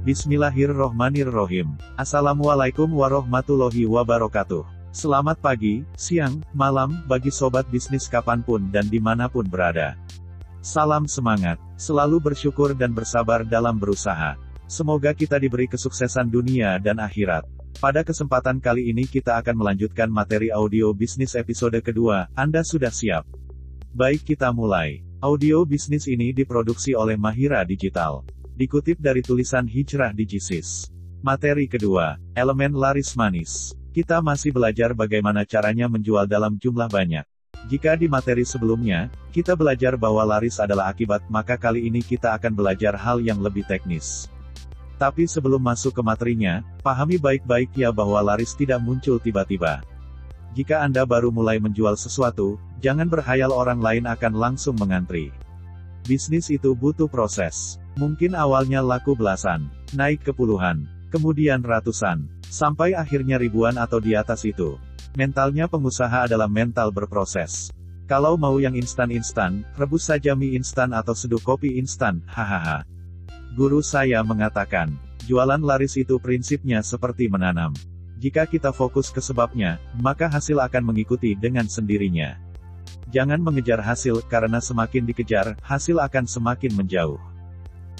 Bismillahirrohmanirrohim. Assalamualaikum warahmatullahi wabarakatuh. Selamat pagi, siang, malam, bagi sobat bisnis kapan pun dan di mana pun berada. Salam semangat, selalu bersyukur dan bersabar dalam berusaha. Semoga kita diberi kesuksesan dunia dan akhirat. Pada kesempatan kali ini kita akan melanjutkan materi audio bisnis episode kedua, Anda sudah siap? Baik kita mulai. Audio bisnis ini diproduksi oleh Mahira Digital. Dikutip dari tulisan Hijrah Digisis. Materi kedua, elemen laris manis. Kita masih belajar bagaimana caranya menjual dalam jumlah banyak. Jika di materi sebelumnya, kita belajar bahwa laris adalah akibat, maka kali ini kita akan belajar hal yang lebih teknis. Tapi sebelum masuk ke materinya, pahami baik-baik ya bahwa laris tidak muncul tiba-tiba. Jika Anda baru mulai menjual sesuatu, jangan berhayal orang lain akan langsung mengantri. Bisnis itu butuh proses. Mungkin awalnya laku belasan, naik ke puluhan, kemudian ratusan, sampai akhirnya ribuan atau di atas itu. Mentalnya pengusaha adalah mental berproses. Kalau mau yang instan-instan, rebus saja mie instan atau seduh kopi instan, hahaha. Guru saya mengatakan, jualan laris itu prinsipnya seperti menanam. Jika kita fokus ke sebabnya, maka hasil akan mengikuti dengan sendirinya. Jangan mengejar hasil, karena semakin dikejar, hasil akan semakin menjauh.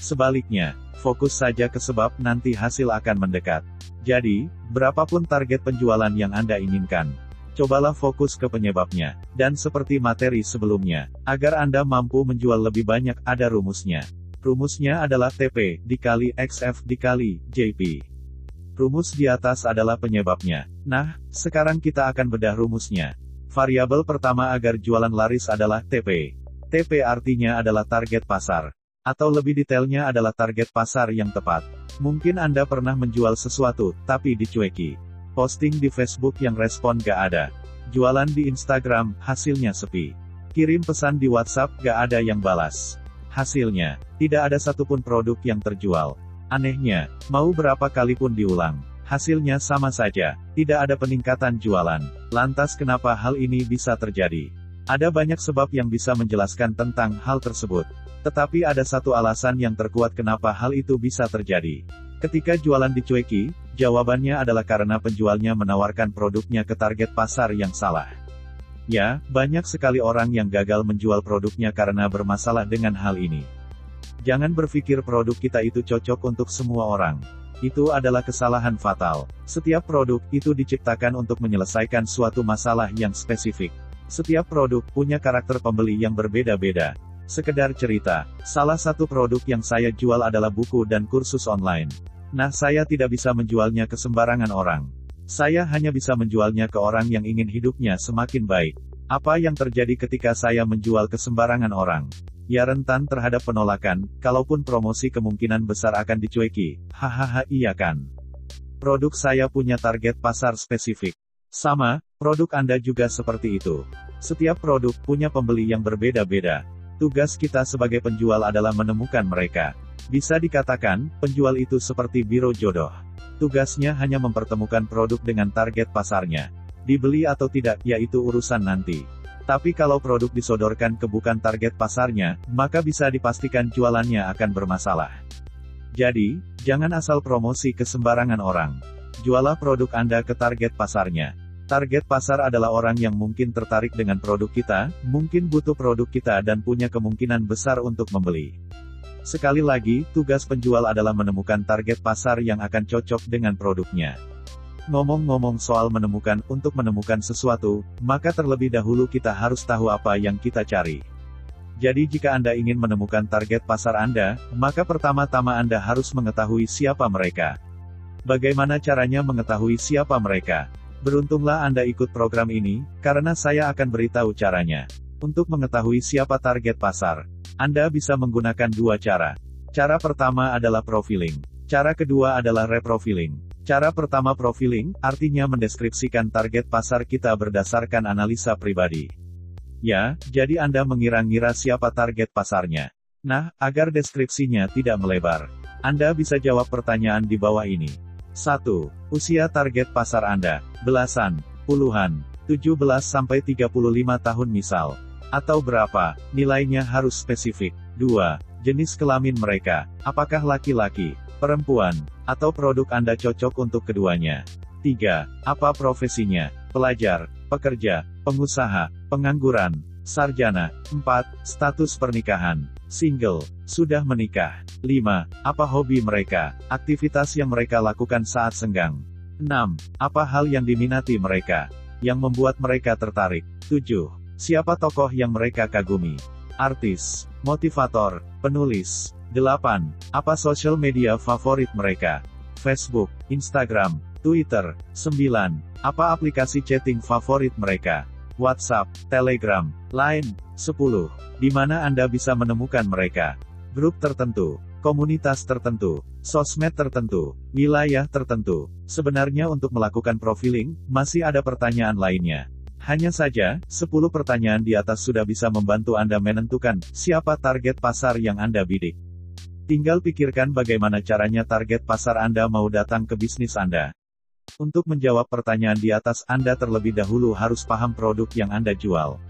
Sebaliknya, fokus saja ke sebab, nanti hasil akan mendekat. Jadi, berapapun target penjualan yang Anda inginkan, cobalah fokus ke penyebabnya. Dan seperti materi sebelumnya, agar Anda mampu menjual lebih banyak, ada rumusnya. Rumusnya adalah TP, dikali XF, dikali JP. Rumus di atas adalah penyebabnya. Nah, sekarang kita akan bedah rumusnya. Variabel pertama agar jualan laris adalah TP. TP artinya adalah target pasar. Atau lebih detailnya adalah target pasar yang tepat. Mungkin Anda pernah menjual sesuatu, tapi dicueki. Posting di Facebook yang respon gak ada. Jualan di Instagram, hasilnya sepi. Kirim pesan di WhatsApp, gak ada yang balas. Hasilnya, tidak ada satupun produk yang terjual. Anehnya, mau berapa kali pun diulang. Hasilnya sama saja, tidak ada peningkatan jualan. Lantas kenapa hal ini bisa terjadi? Ada banyak sebab yang bisa menjelaskan tentang hal tersebut. Tetapi ada satu alasan yang terkuat kenapa hal itu bisa terjadi. Ketika jualan dicueki, jawabannya adalah karena penjualnya menawarkan produknya ke target pasar yang salah. Ya, banyak sekali orang yang gagal menjual produknya karena bermasalah dengan hal ini. Jangan berpikir produk kita itu cocok untuk semua orang. Itu adalah kesalahan fatal. Setiap produk itu diciptakan untuk menyelesaikan suatu masalah yang spesifik. Setiap produk punya karakter pembeli yang berbeda-beda. Sekedar cerita, salah satu produk yang saya jual adalah buku dan kursus online. Nah, saya tidak bisa menjualnya ke sembarangan orang. Saya hanya bisa menjualnya ke orang yang ingin hidupnya semakin baik. Apa yang terjadi ketika saya menjual ke sembarangan orang? Ya rentan terhadap penolakan, kalaupun promosi kemungkinan besar akan dicueki. Hahaha iya kan. Produk saya punya target pasar spesifik. Sama, produk Anda juga seperti itu. Setiap produk punya pembeli yang berbeda-beda. Tugas kita sebagai penjual adalah menemukan mereka. Bisa dikatakan, penjual itu seperti biro jodoh. Tugasnya hanya mempertemukan produk dengan target pasarnya. Dibeli atau tidak, yaitu urusan nanti. Tapi kalau produk disodorkan ke bukan target pasarnya, maka bisa dipastikan jualannya akan bermasalah. Jadi, jangan asal promosi ke sembarangan orang. Jualah produk Anda ke target pasarnya. Target pasar adalah orang yang mungkin tertarik dengan produk kita, mungkin butuh produk kita dan punya kemungkinan besar untuk membeli. Sekali lagi, tugas penjual adalah menemukan target pasar yang akan cocok dengan produknya. Ngomong-ngomong soal menemukan, untuk menemukan sesuatu, maka terlebih dahulu kita harus tahu apa yang kita cari. Jadi jika Anda ingin menemukan target pasar Anda, maka pertama-tama Anda harus mengetahui siapa mereka. Bagaimana caranya mengetahui siapa mereka? Beruntunglah Anda ikut program ini, karena saya akan beritahu caranya. Untuk mengetahui siapa target pasar, Anda bisa menggunakan dua cara. Cara pertama adalah profiling. Cara kedua adalah reprofiling. Cara pertama profiling, artinya mendeskripsikan target pasar kita berdasarkan analisa pribadi. Ya, jadi Anda mengira-ngira siapa target pasarnya. Nah, agar deskripsinya tidak melebar, Anda bisa jawab pertanyaan di bawah ini. 1. Usia target pasar Anda, belasan, puluhan, 17-35 tahun misal. Atau berapa, nilainya harus spesifik. 2. jenis kelamin mereka, apakah laki-laki, perempuan, atau produk Anda cocok untuk keduanya. 3. Apa profesinya? Pelajar, pekerja, pengusaha, pengangguran, sarjana. 4. Status pernikahan, single, sudah menikah. 5. Apa hobi mereka, aktivitas yang mereka lakukan saat senggang. 6. Apa hal yang diminati mereka, yang membuat mereka tertarik. 7. Siapa tokoh yang mereka kagumi? Artis, motivator, penulis. 8. Apa sosial media favorit mereka? Facebook, Instagram, Twitter. 9. Apa aplikasi chatting favorit mereka? WhatsApp, Telegram, Line. 10. Di mana Anda bisa menemukan mereka? Grup tertentu, komunitas tertentu, sosmed tertentu, wilayah tertentu. Sebenarnya untuk melakukan profiling, masih ada pertanyaan lainnya. Hanya saja, 10 pertanyaan di atas sudah bisa membantu Anda menentukan siapa target pasar yang Anda bidik. Tinggal pikirkan bagaimana caranya target pasar Anda mau datang ke bisnis Anda. Untuk menjawab pertanyaan di atas, Anda terlebih dahulu harus paham produk yang Anda jual.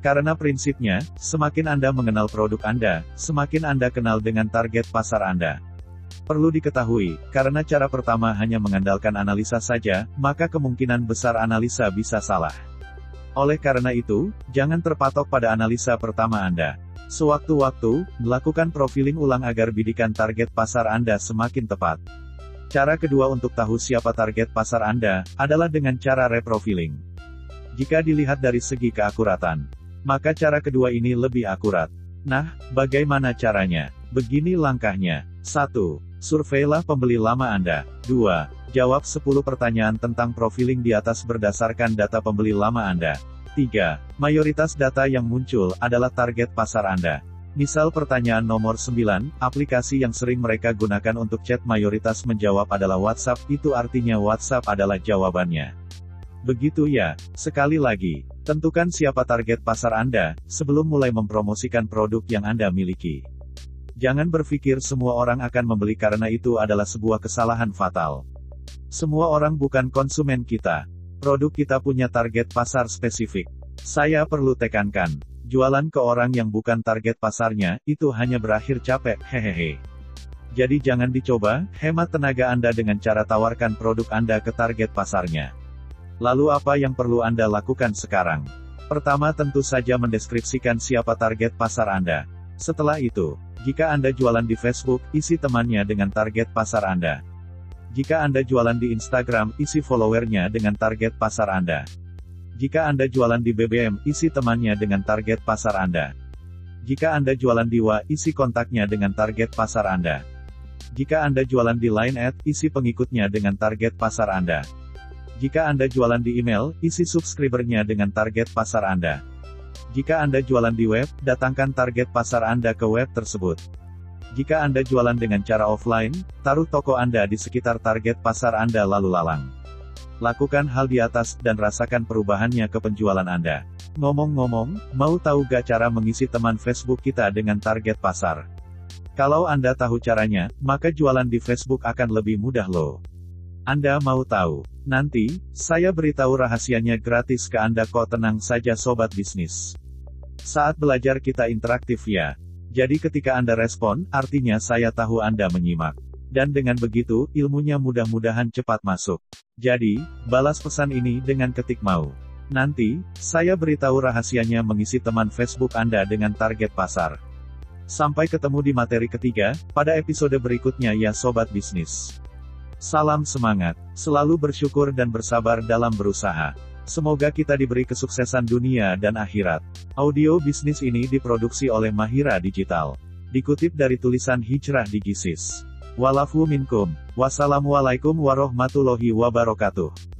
Karena prinsipnya, semakin Anda mengenal produk Anda, semakin Anda kenal dengan target pasar Anda. Perlu diketahui, karena cara pertama hanya mengandalkan analisa saja, maka kemungkinan besar analisa bisa salah. Oleh karena itu, jangan terpatok pada analisa pertama Anda. Sewaktu-waktu, melakukan profiling ulang agar bidikan target pasar Anda semakin tepat. Cara kedua untuk tahu siapa target pasar Anda, adalah dengan cara reprofiling. Jika dilihat dari segi keakuratan, maka cara kedua ini lebih akurat. Nah, bagaimana caranya? Begini langkahnya. 1. Surveilah pembeli lama Anda. 2. Jawab 10 pertanyaan tentang profiling di atas berdasarkan data pembeli lama Anda. 3. Mayoritas data yang muncul adalah target pasar Anda. Misal pertanyaan nomor 9, aplikasi yang sering mereka gunakan untuk chat mayoritas menjawab adalah WhatsApp, itu artinya WhatsApp adalah jawabannya. Begitu ya, sekali lagi, tentukan siapa target pasar Anda, sebelum mulai mempromosikan produk yang Anda miliki. Jangan berpikir semua orang akan membeli karena itu adalah sebuah kesalahan fatal. Semua orang bukan konsumen kita. Produk kita punya target pasar spesifik. Saya perlu tekankan, Jualan ke orang yang bukan target pasarnya, itu hanya berakhir capek, hehehe. Jadi jangan dicoba, hemat tenaga Anda dengan cara tawarkan produk Anda ke target pasarnya. Lalu apa yang perlu Anda lakukan sekarang? Pertama tentu saja mendeskripsikan siapa target pasar Anda. Setelah itu, jika Anda jualan di Facebook, isi temannya dengan target pasar Anda. Jika Anda jualan di Instagram, isi followernya dengan target pasar Anda. Jika Anda jualan di BBM, isi temannya dengan target pasar Anda. Jika Anda jualan di WA, isi kontaknya dengan target pasar Anda. Jika Anda jualan di Line Ad, isi pengikutnya dengan target pasar Anda. Jika Anda jualan di email, isi subscribernya dengan target pasar Anda. Jika Anda jualan di web, datangkan target pasar Anda ke web tersebut. Jika Anda jualan dengan cara offline, taruh toko Anda di sekitar target pasar Anda lalu lalang. Lakukan hal di atas, dan rasakan perubahannya ke penjualan Anda. Ngomong-ngomong, mau tahu gak cara mengisi teman Facebook kita dengan target pasar? Kalau Anda tahu caranya, maka jualan di Facebook akan lebih mudah loh. Anda mau tahu? Nanti, saya beritahu rahasianya gratis ke Anda kok tenang saja sobat bisnis. Saat belajar kita interaktif ya. Jadi ketika Anda respon, artinya saya tahu Anda menyimak. Dan dengan begitu, ilmunya mudah-mudahan cepat masuk. Jadi, balas pesan ini dengan ketik mau. Nanti, saya beritahu rahasianya mengisi teman Facebook Anda dengan target pasar. Sampai ketemu di materi ketiga, pada episode berikutnya ya Sobat Bisnis. Salam semangat, selalu bersyukur dan bersabar dalam berusaha. Semoga kita diberi kesuksesan dunia dan akhirat. Audio bisnis ini diproduksi oleh Mahira Digital. Dikutip dari tulisan Hijrah di Gisis. Walafu minkum. Wassalamualaikum warahmatullahi wabarakatuh.